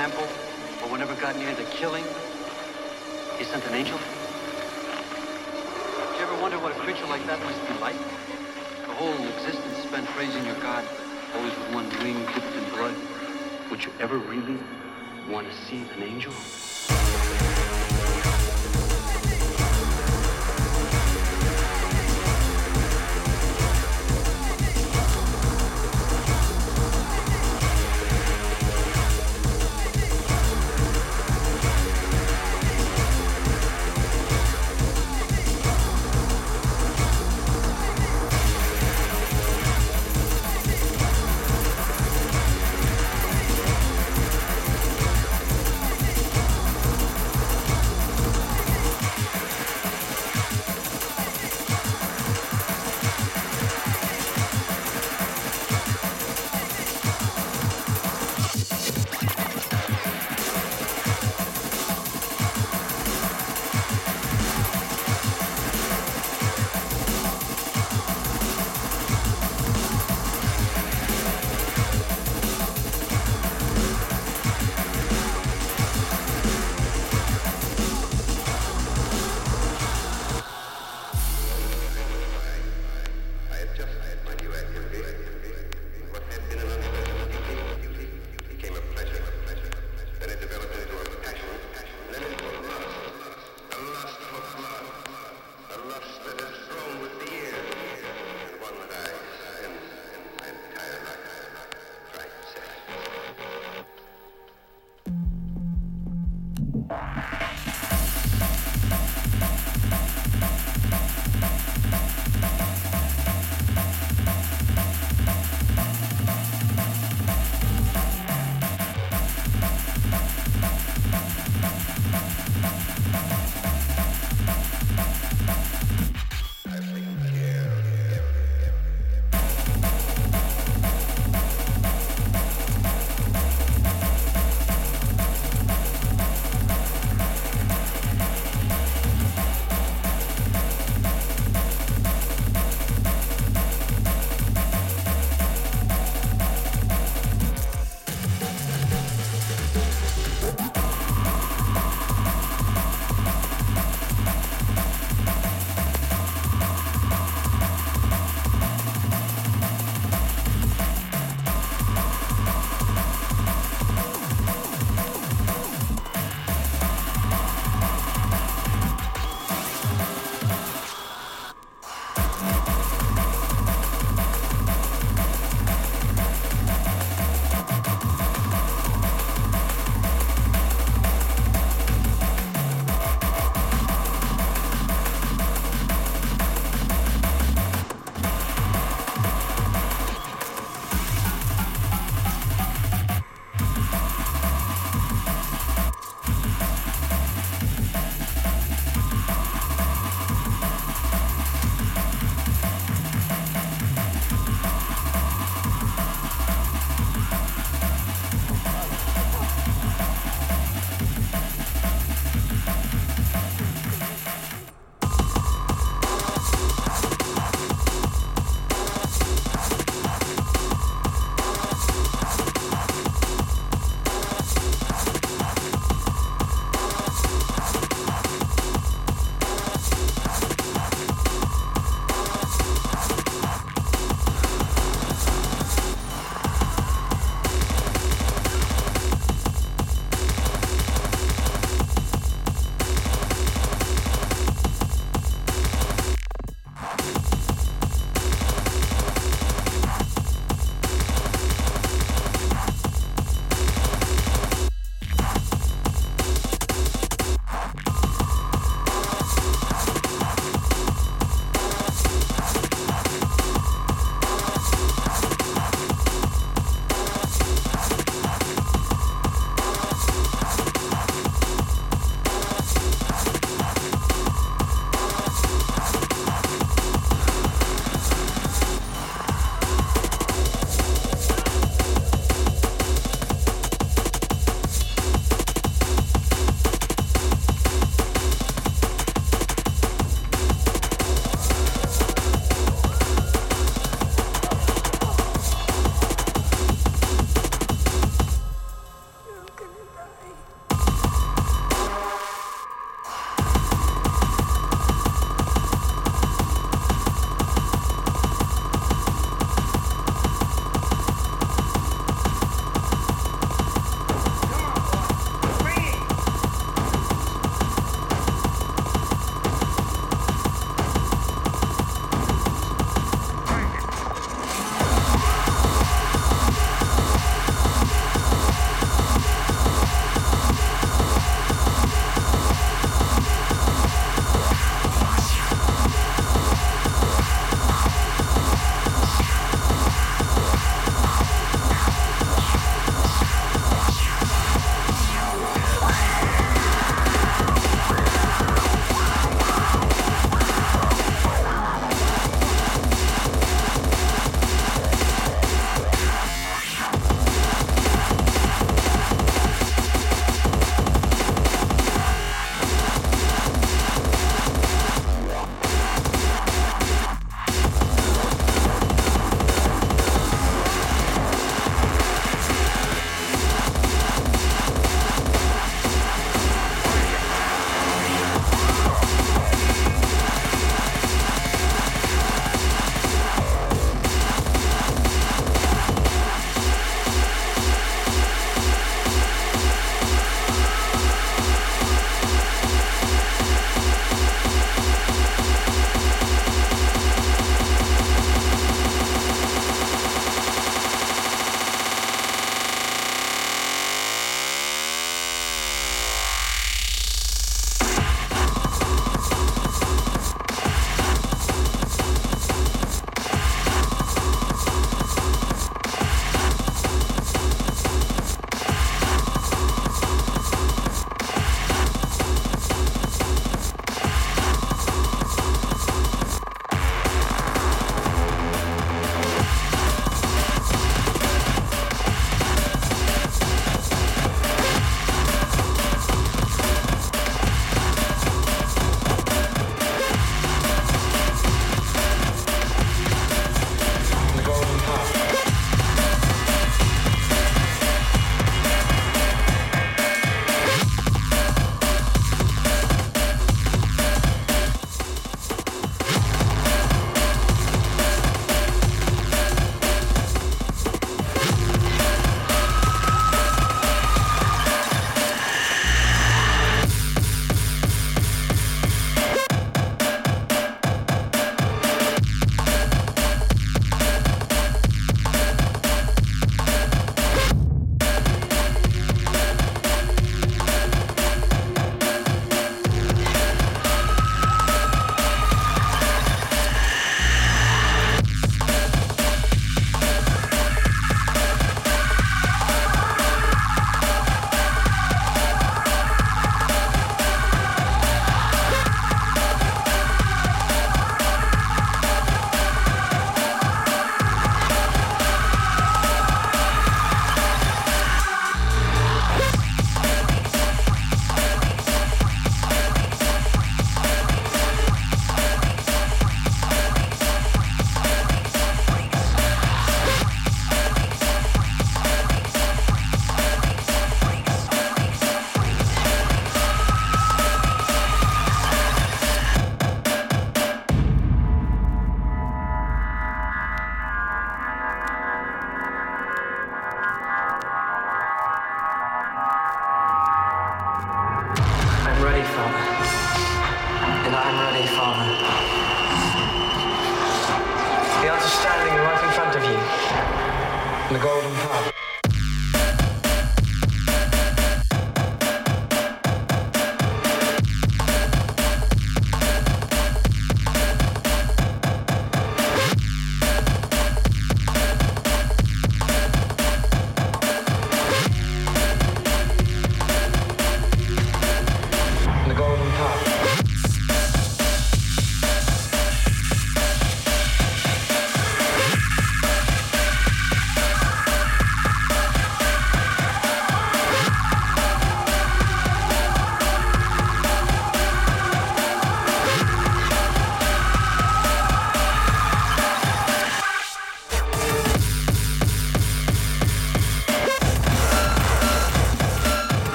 example, or whenever got near the killing, he sent an angel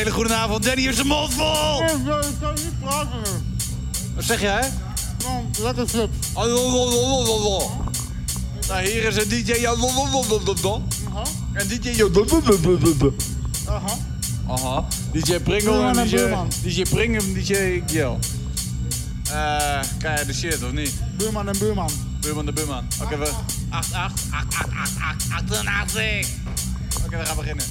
hele goede avond. Danny heeft zijn mond vol. Ik kan niet praten. Wat zeg jij? Man, lekker chips. Nou, hier is een DJ. En DJ. Aha. Aha. DJ Pringel Buurman en en DJ. DJ Pringel en DJ Gil. Eh, kijk de shit, of niet? Buurman en buurman. Buurman de buurman. Oké, we... 8, 8, 8, 8, 8, 8, 88. Oké, we gaan beginnen.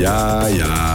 Ja, ja,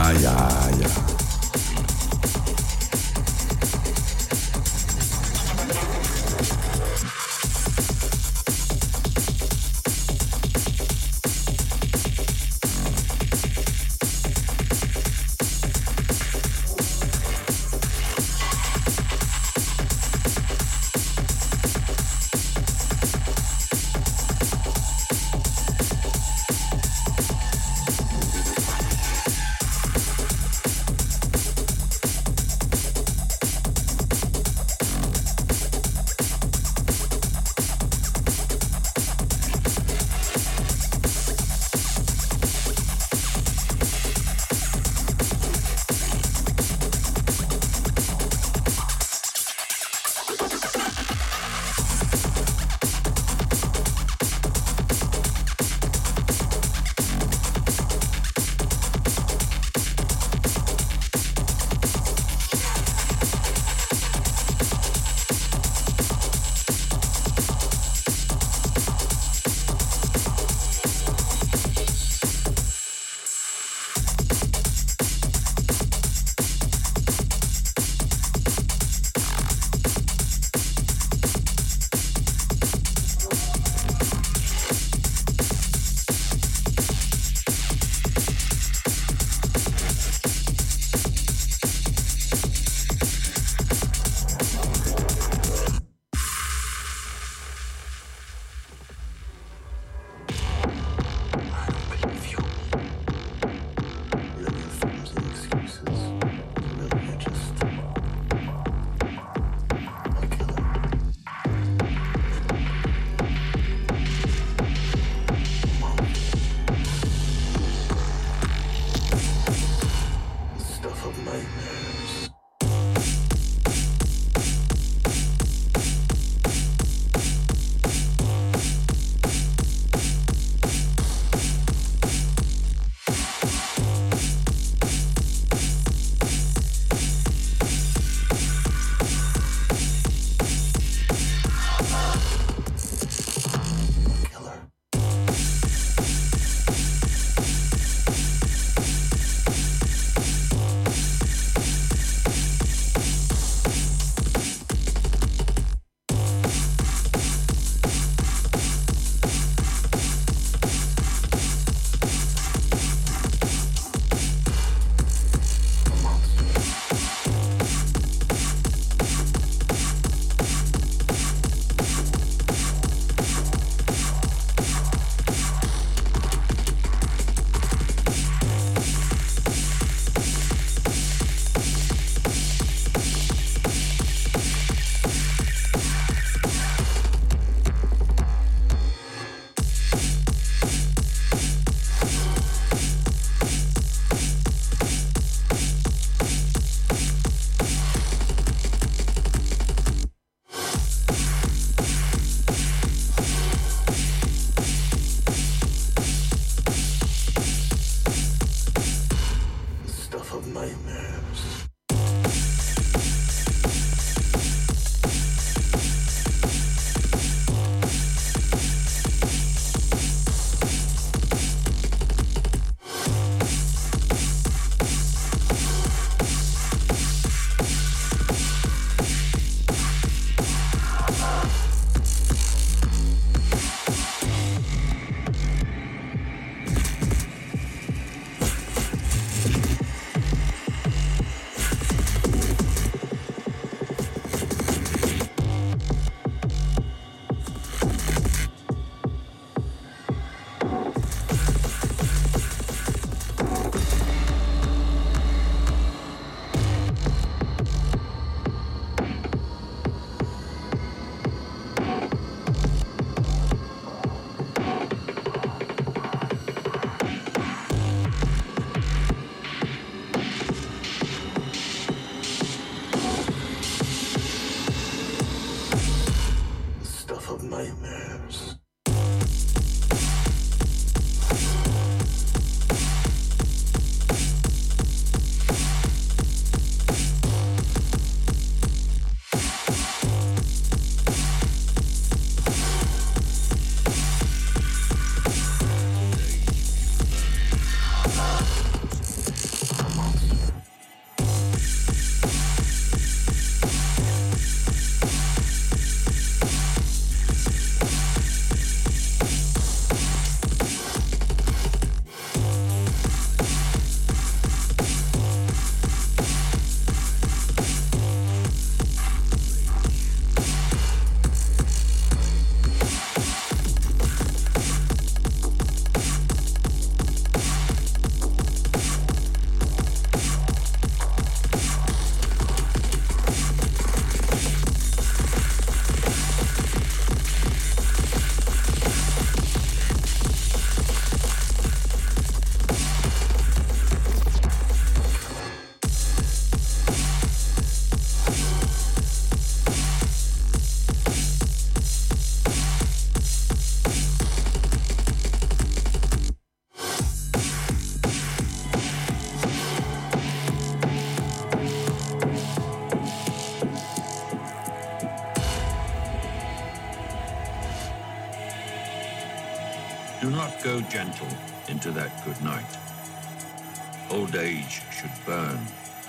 Age should burn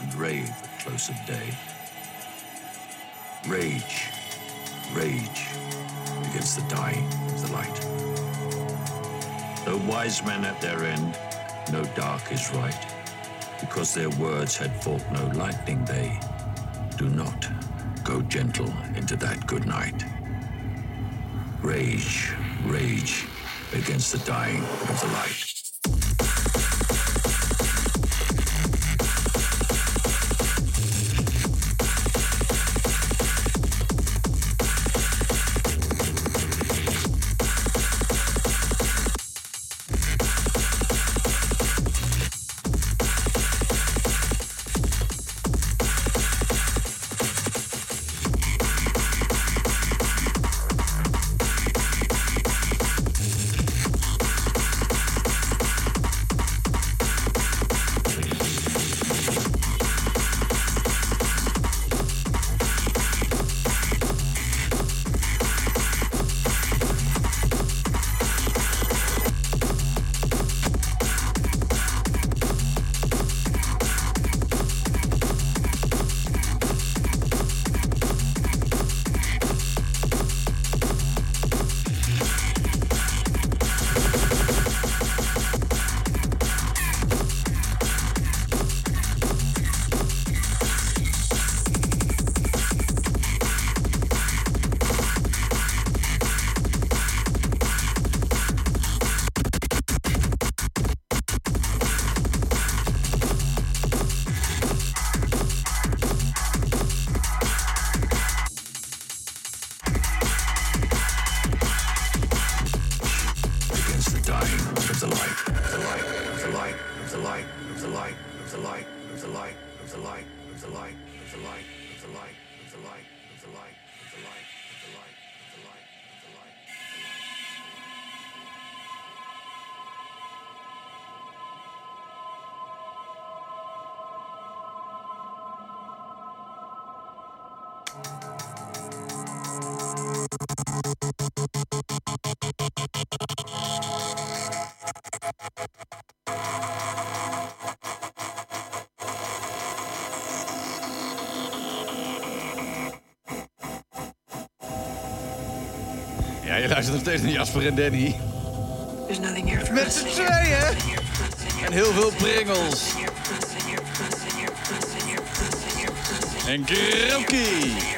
and rave at close of day. Rage, rage against the dying of the light. Though wise men at their end, no dark is right, because their words had fought no lightning they. Do not go gentle into that good night. Rage, rage against the dying of the light. Steeds naar Jasper en Danny. Met z'n tweeën. En heel veel pringels. En krokie.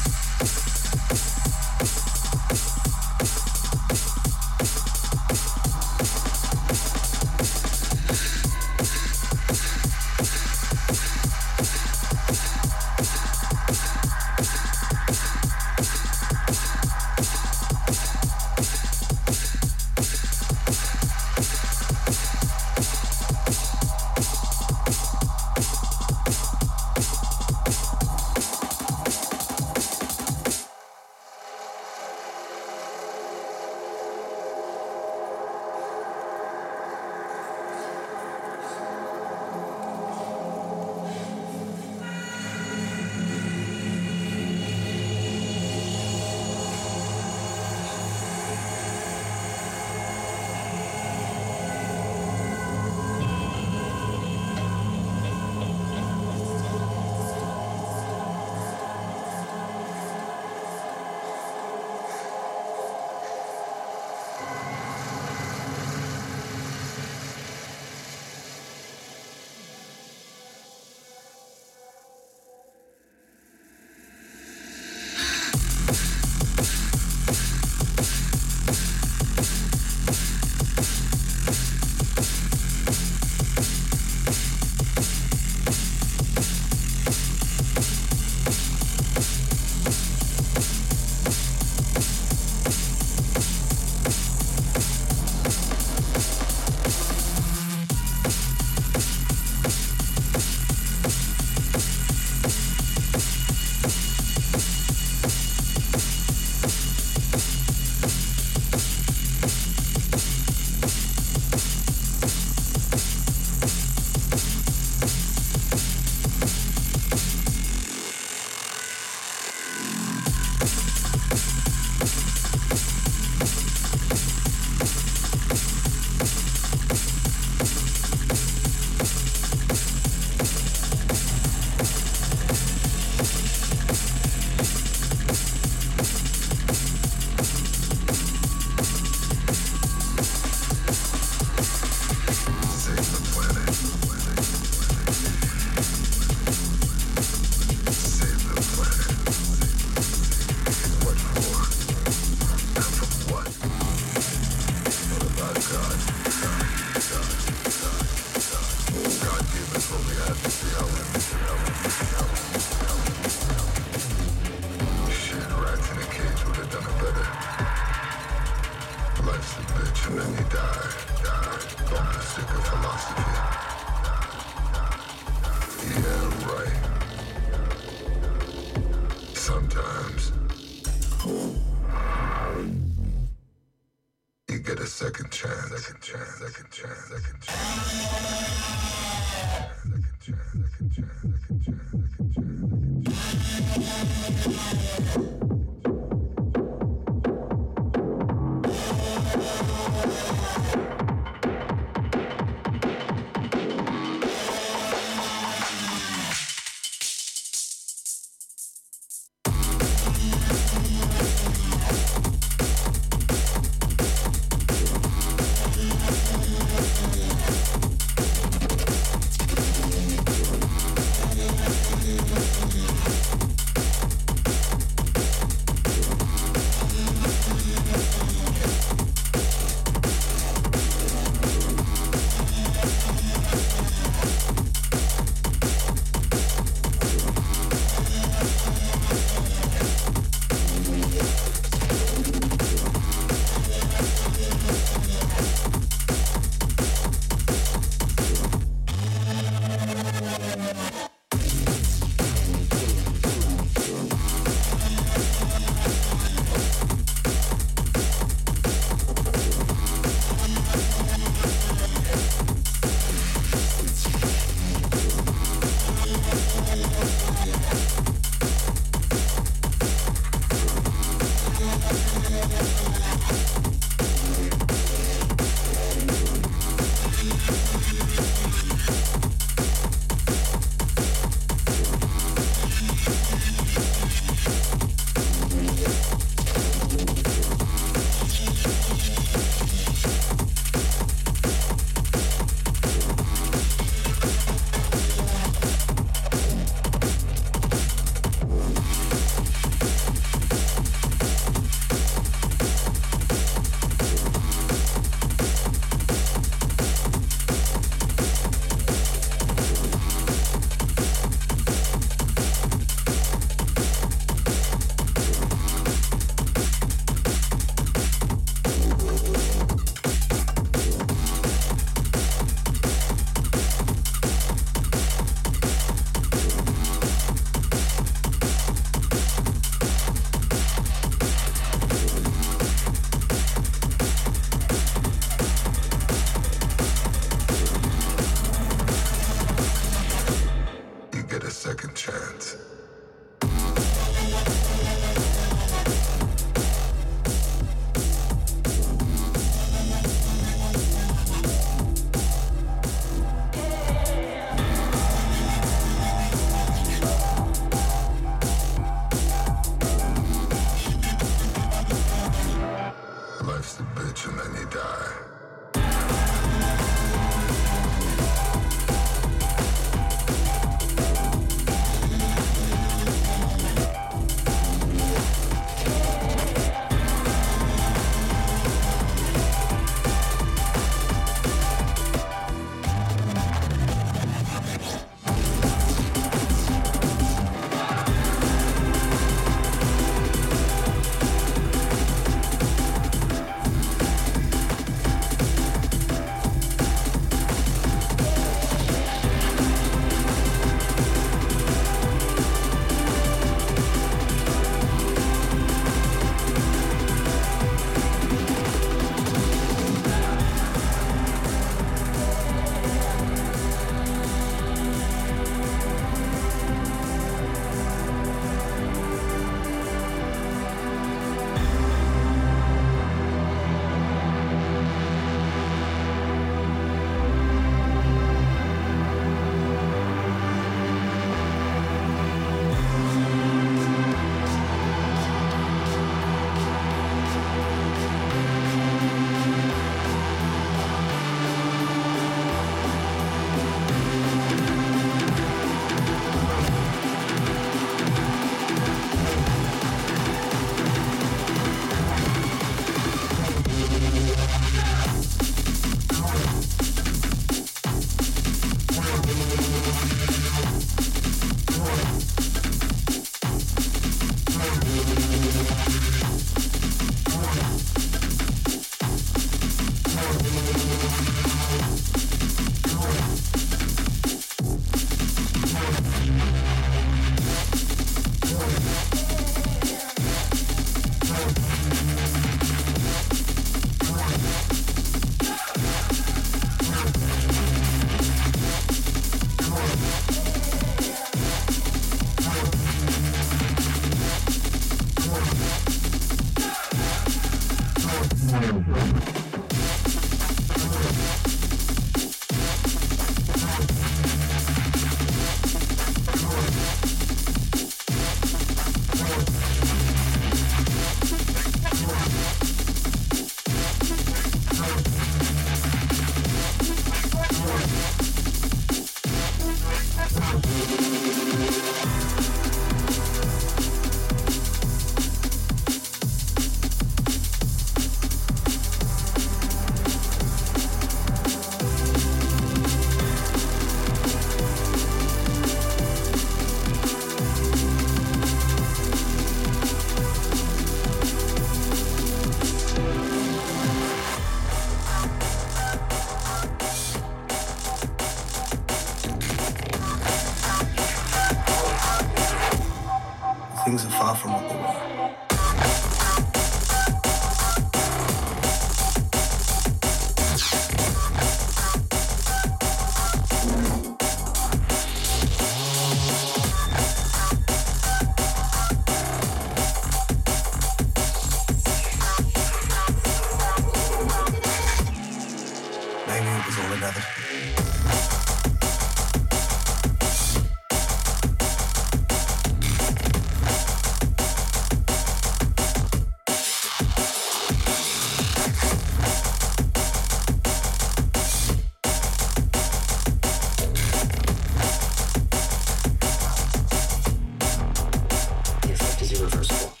Irreversible.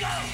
go!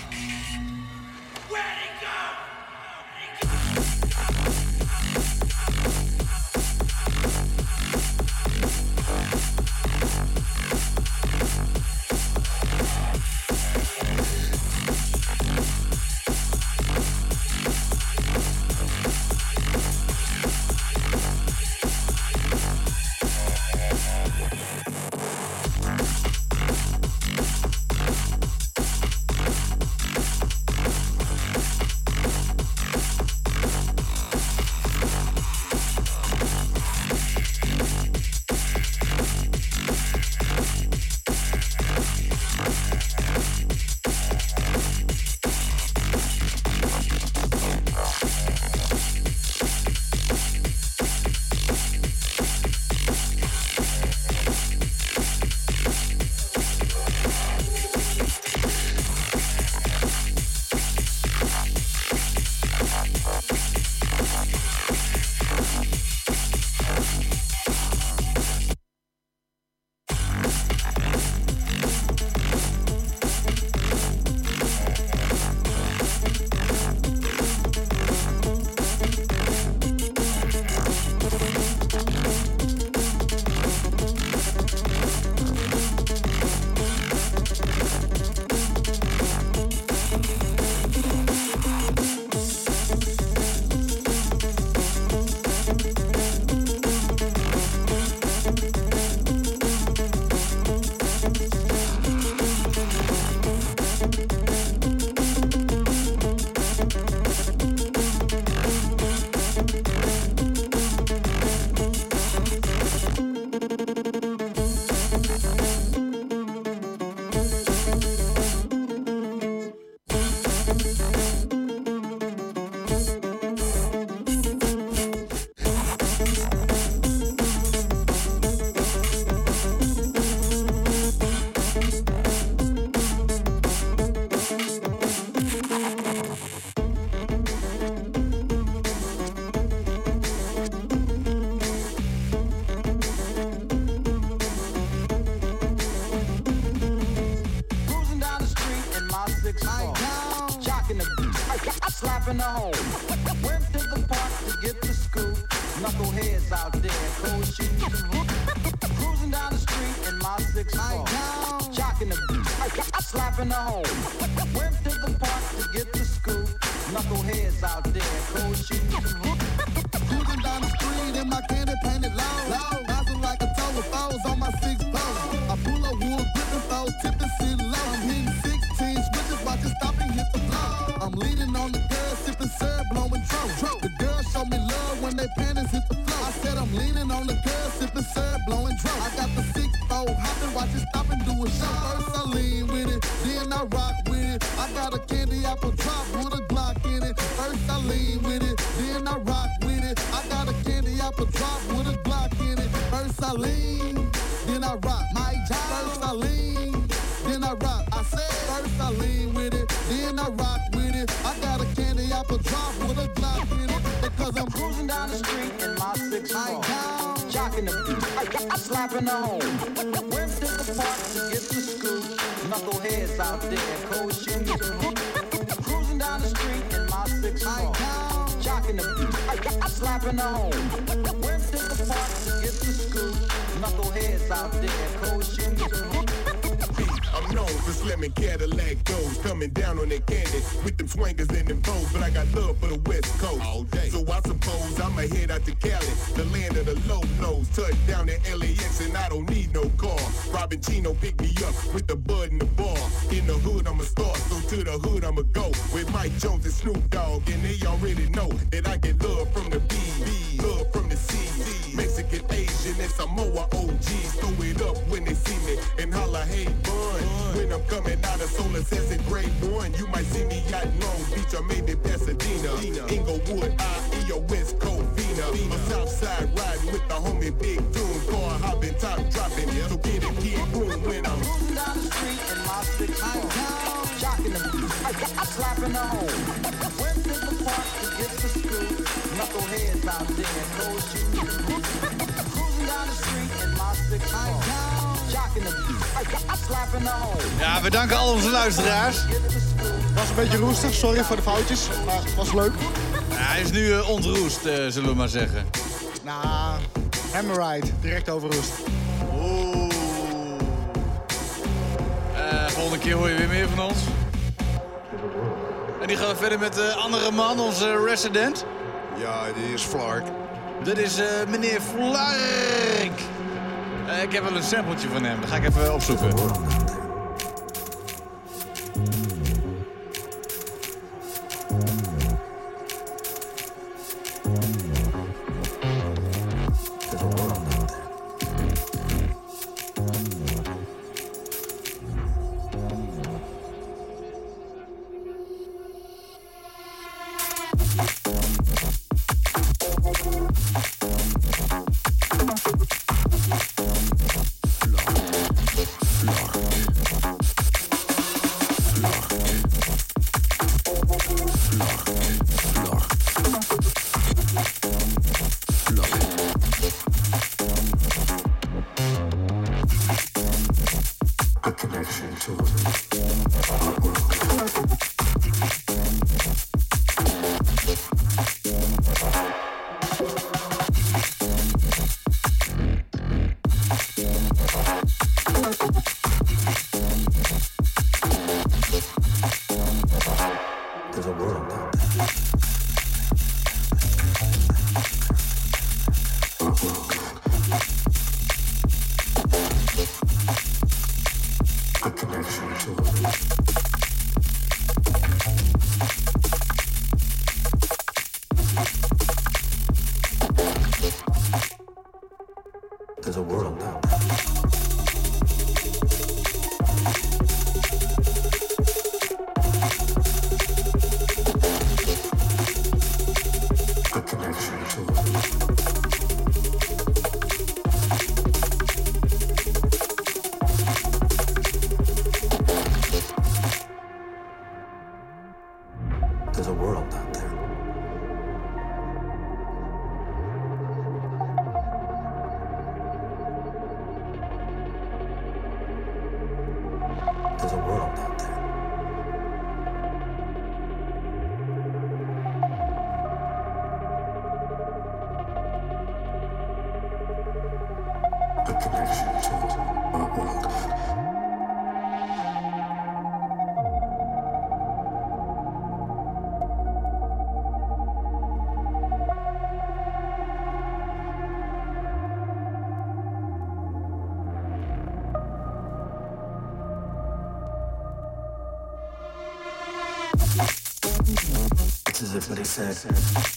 Slapping the hole. Watch it stop and do a show. First I lean with it, then I rock with it. I got a candy apple drop with a Glock in it. First I lean with it, then I rock with it. I got a candy apple drop with a Glock in it. First I lean, then I rock. My job. First I lean, then I rock. I said first I lean with it, then I rock with it. I got a candy apple drop with a Glock in it. Because I'm Cruising down the street Jocking the beat, slapping the hole. Went to the park to get the scoop. Knuckleheads out there, cold shoes. Cruising down the street in my six four. Jocking the beat, slapping the hole. Went to the park to get the scoop. Knuckleheads out there, cold shoes. I'm known for slamming Cadillac doors, coming down on that candy with them swingers and them bows. But I got love for the West Coast all day. So I suppose I'ma head out to Cali, the land of the low lows. Touch down at LAX and I don't need no car. Robin Chino picked me up with the bud in the bar. In the hood I'm a star, so to the hood I'ma go with Mike Jones and Snoop Dogg, and they already know that I get love from the B, love from C, Mexican, Asian, and Samoa OGs. Throw it up when they see me and holla, hey bun. When I'm coming out of Solar Sense grade one, you might see me in Long Beach or maybe Pasadena, Inglewood, IE or West Covina. A Southside riding with the homie Big Doom, car hopping, top dropping. So get it, kid, boom when I'm down the street in my six four. Jocking the beat, slapping the hole. Went to the park Knuckleheads out there, cold shoes. Cruising down the street in my six four. Jocking the beat, slapping the hole. Ja, we danken al onze luisteraars. Was een beetje roestig, sorry voor de foutjes. Maar was leuk. Ja, hij is nu eh, ontroest, eh, zullen we maar zeggen. Nou, Hammerride, direct over roest. Oeh. Eh, volgende keer hoor je weer meer van ons. En die gaan we verder met de andere man, onze resident. Ja, die is Flark. Dit is eh, meneer Flark. Eh, ik heb wel een sampletje van hem, dat ga ik even opzoeken. said.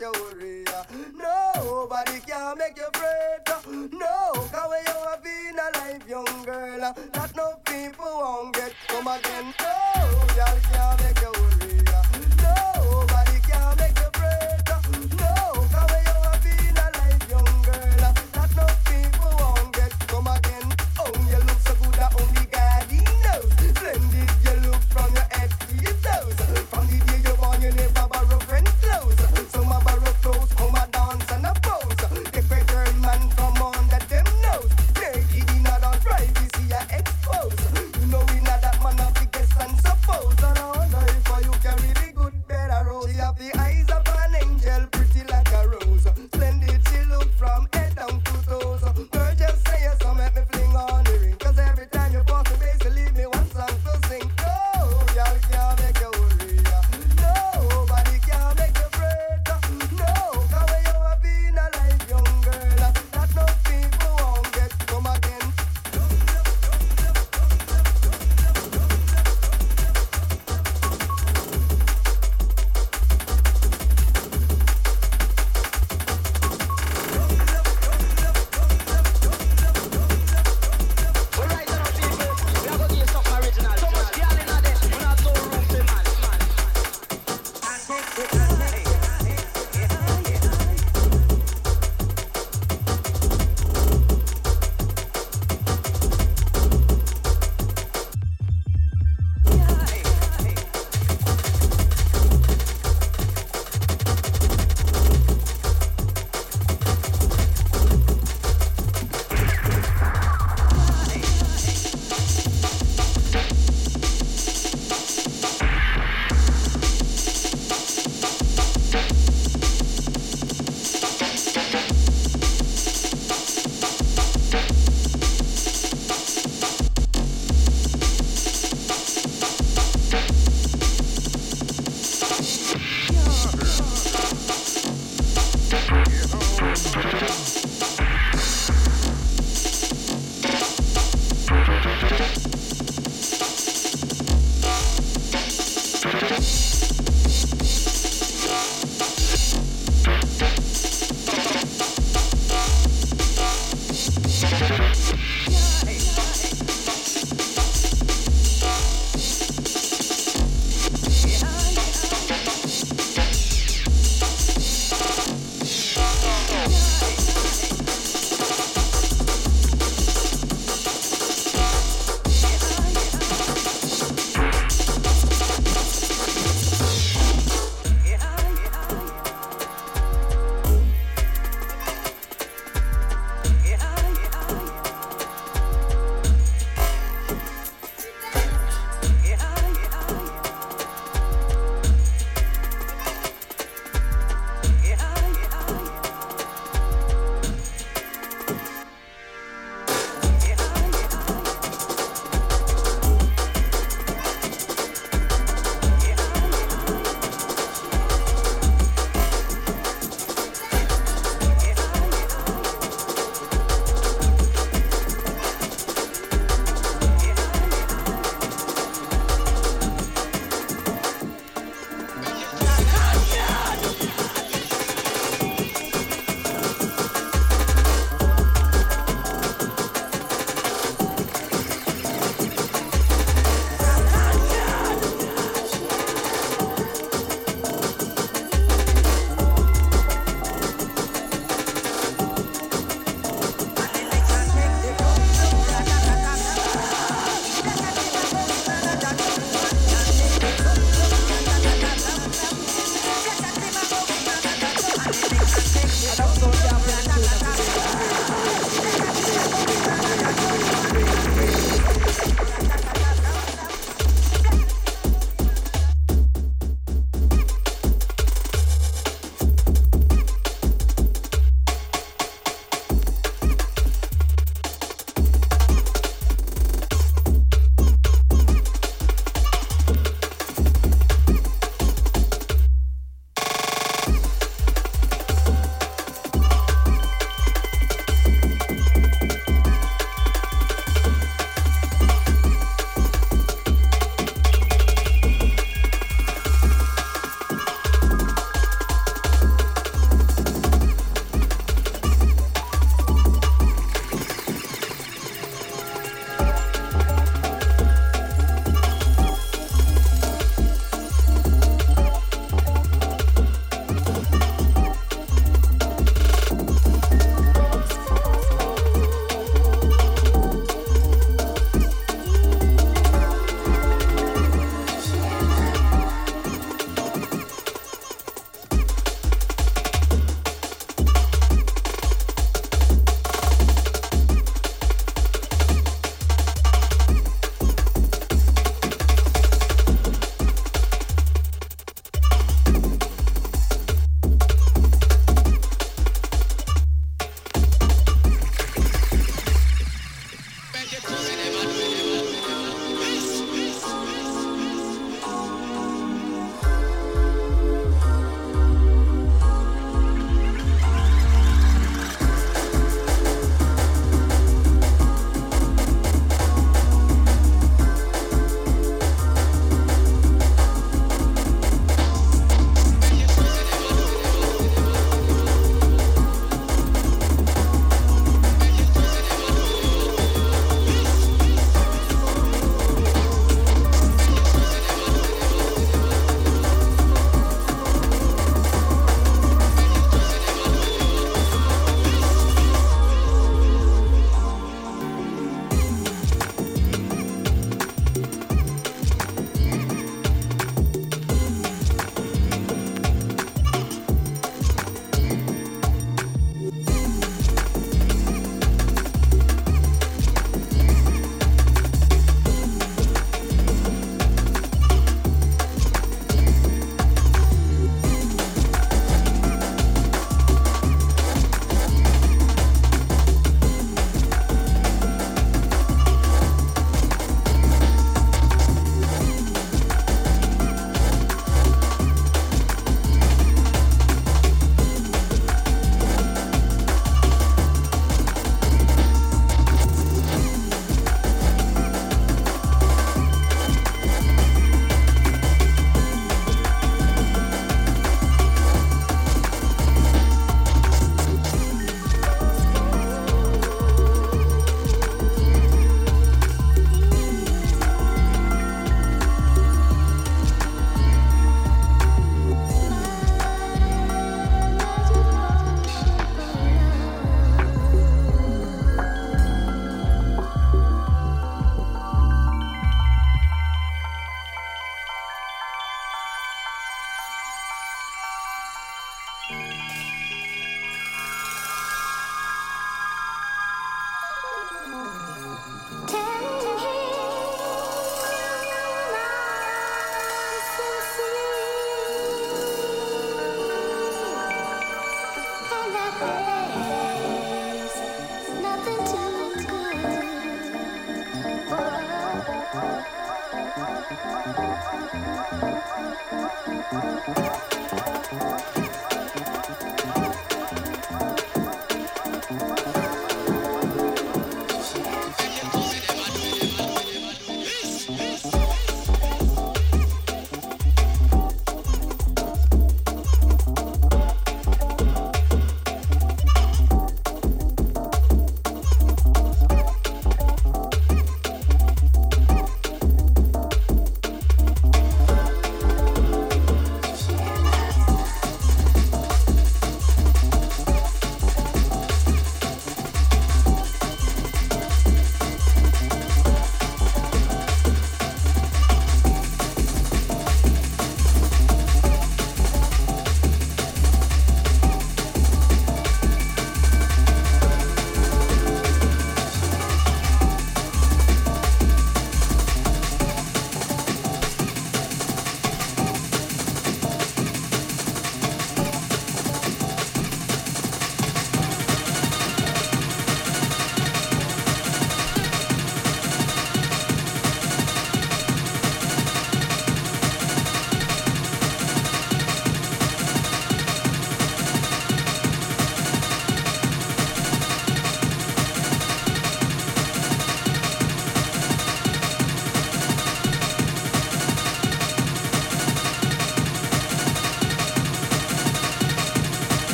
Can't make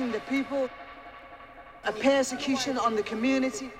intimidating the people, a persecution on the community.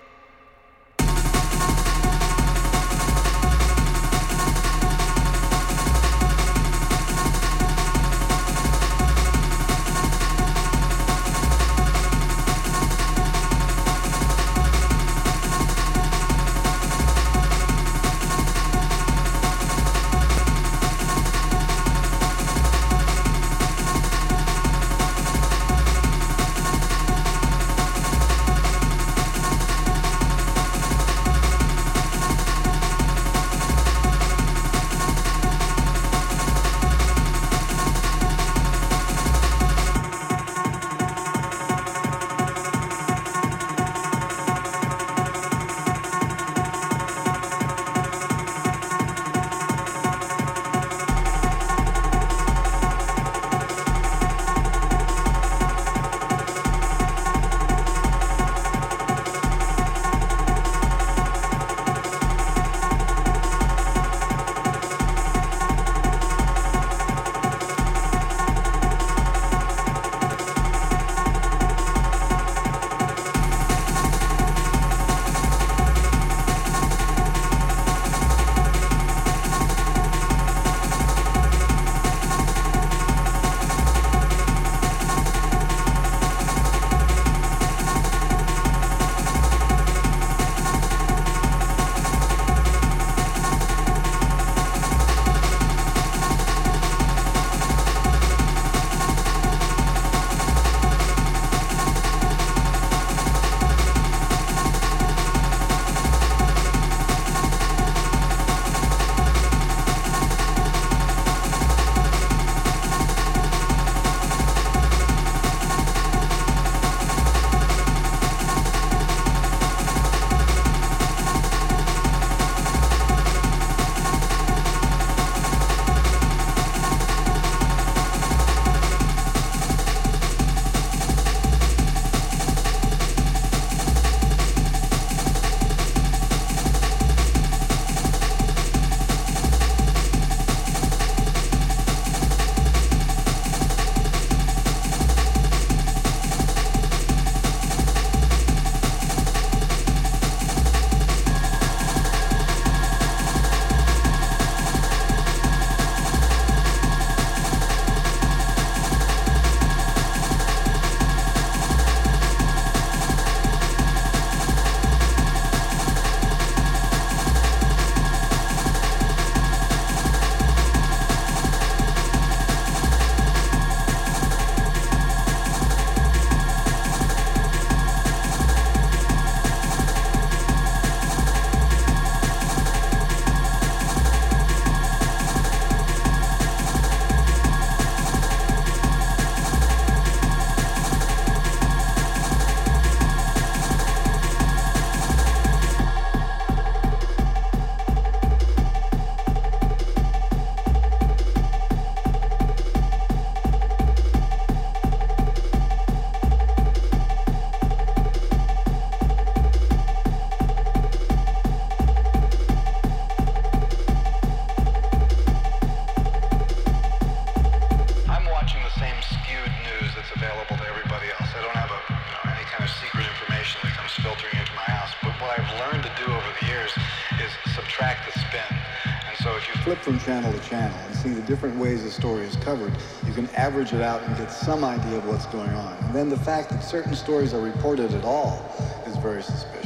Different ways the story is covered, you can average it out and get some idea of what's going on. And then the fact that certain stories are reported at all is very suspicious.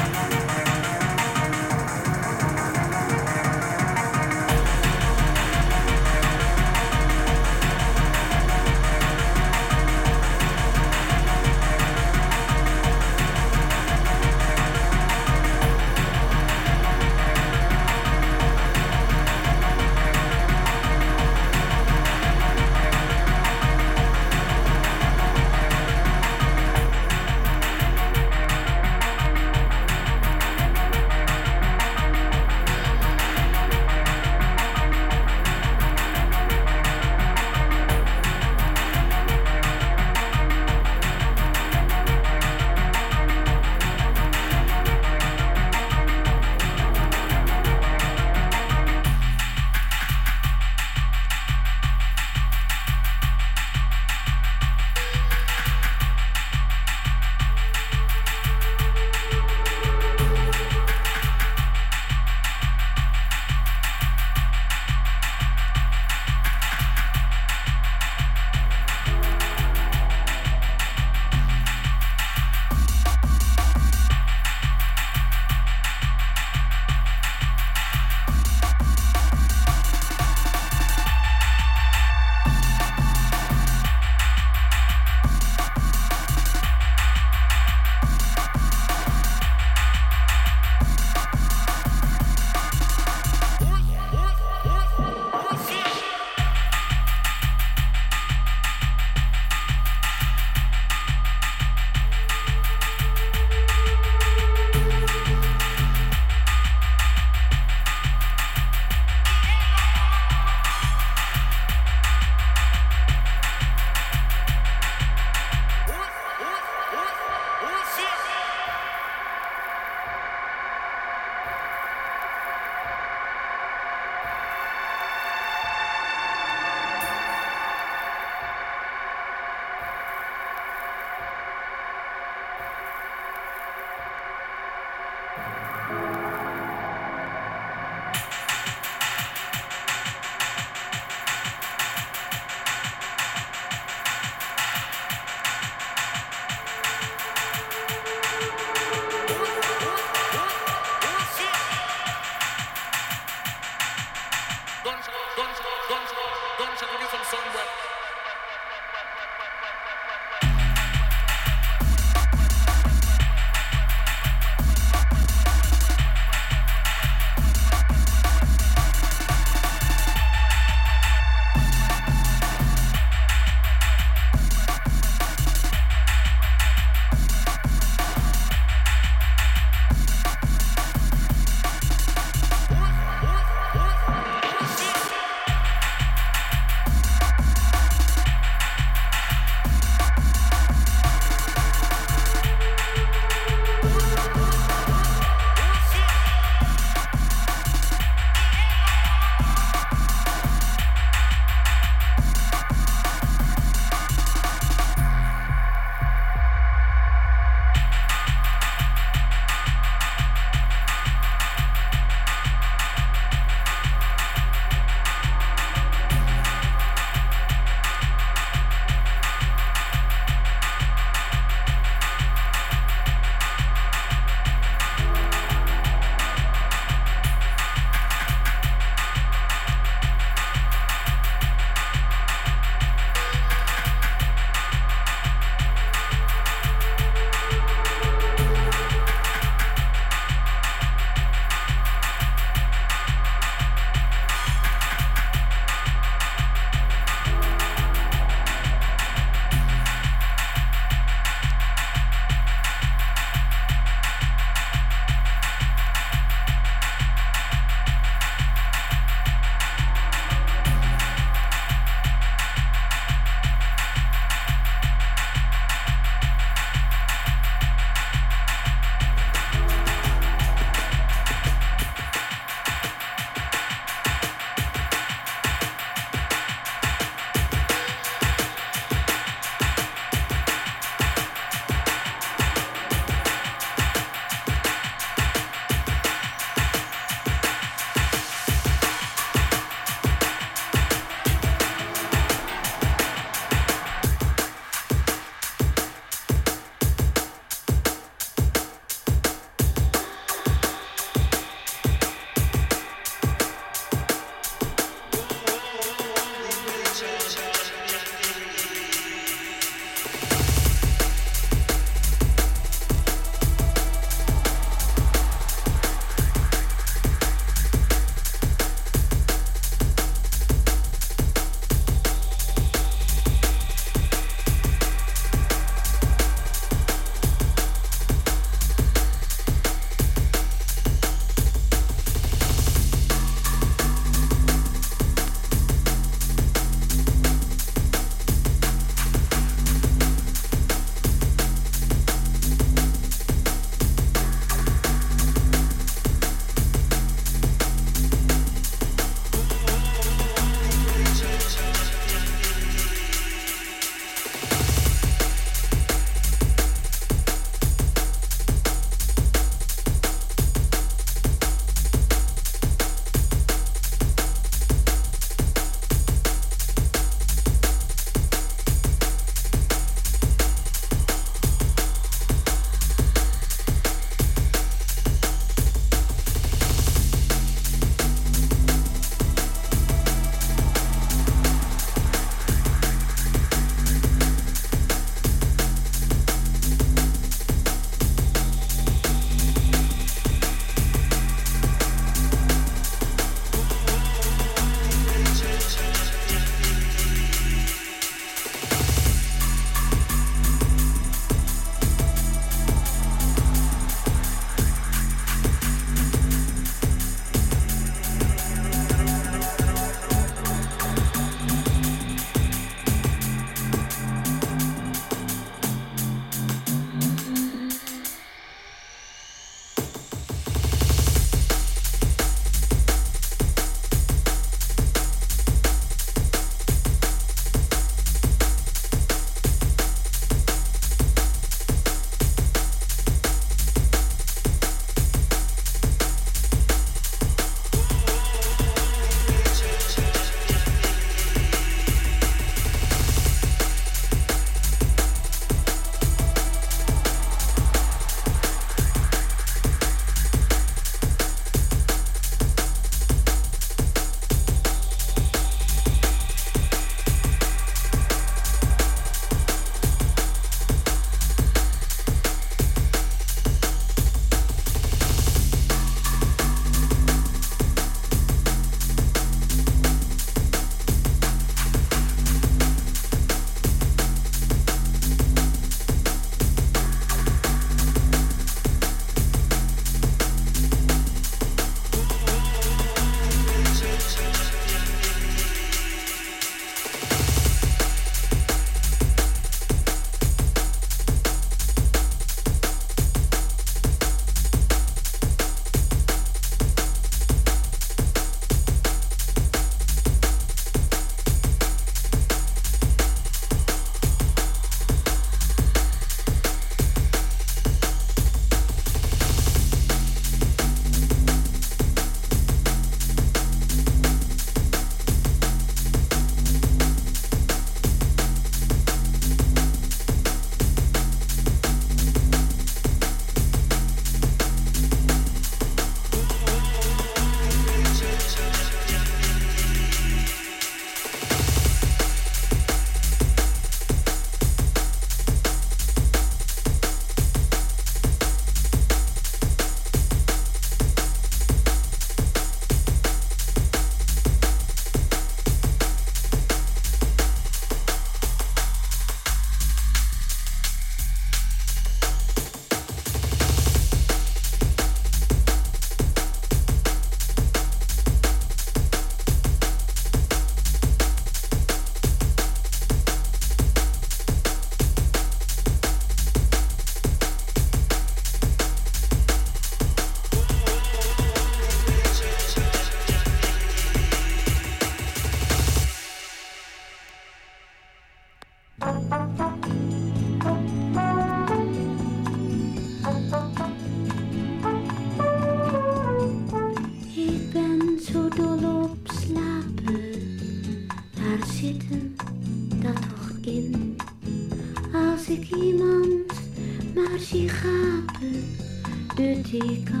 時間。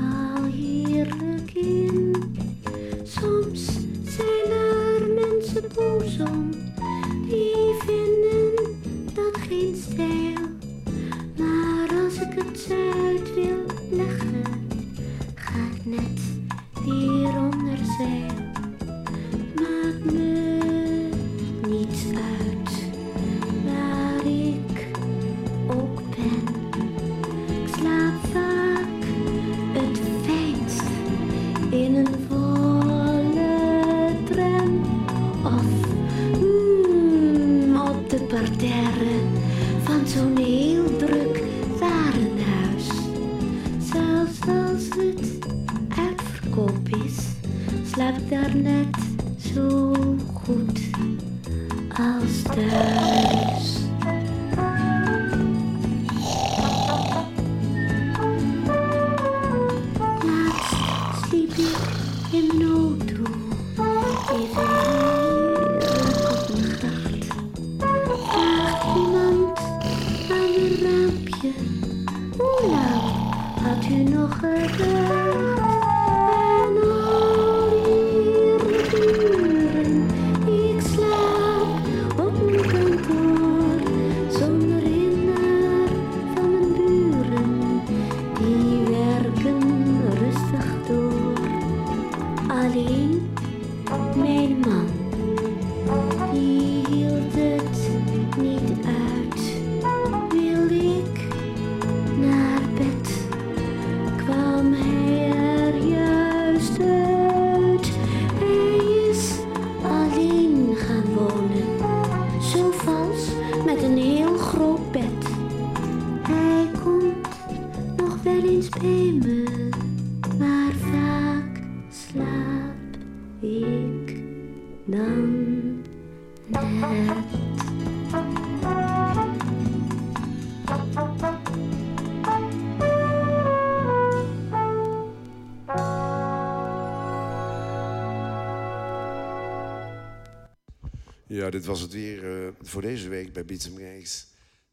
Nou, dit was het weer eh, voor deze week bij Beats Breaks.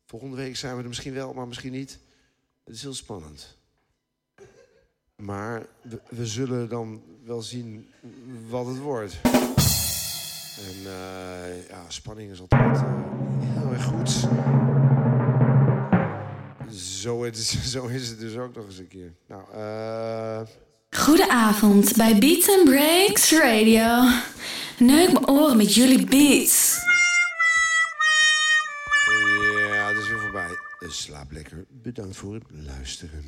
Volgende week zijn we er misschien wel, maar misschien niet. Het is heel spannend. Maar we, zullen dan wel zien wat het wordt. En eh, ja, spanning is altijd eh, heel erg goed. Zo is, zo is het dus ook nog eens een keer. Nou, eh... Goedenavond bij Beats and Breaks Radio. Neuk mijn oren met jullie beats. voor luisteren.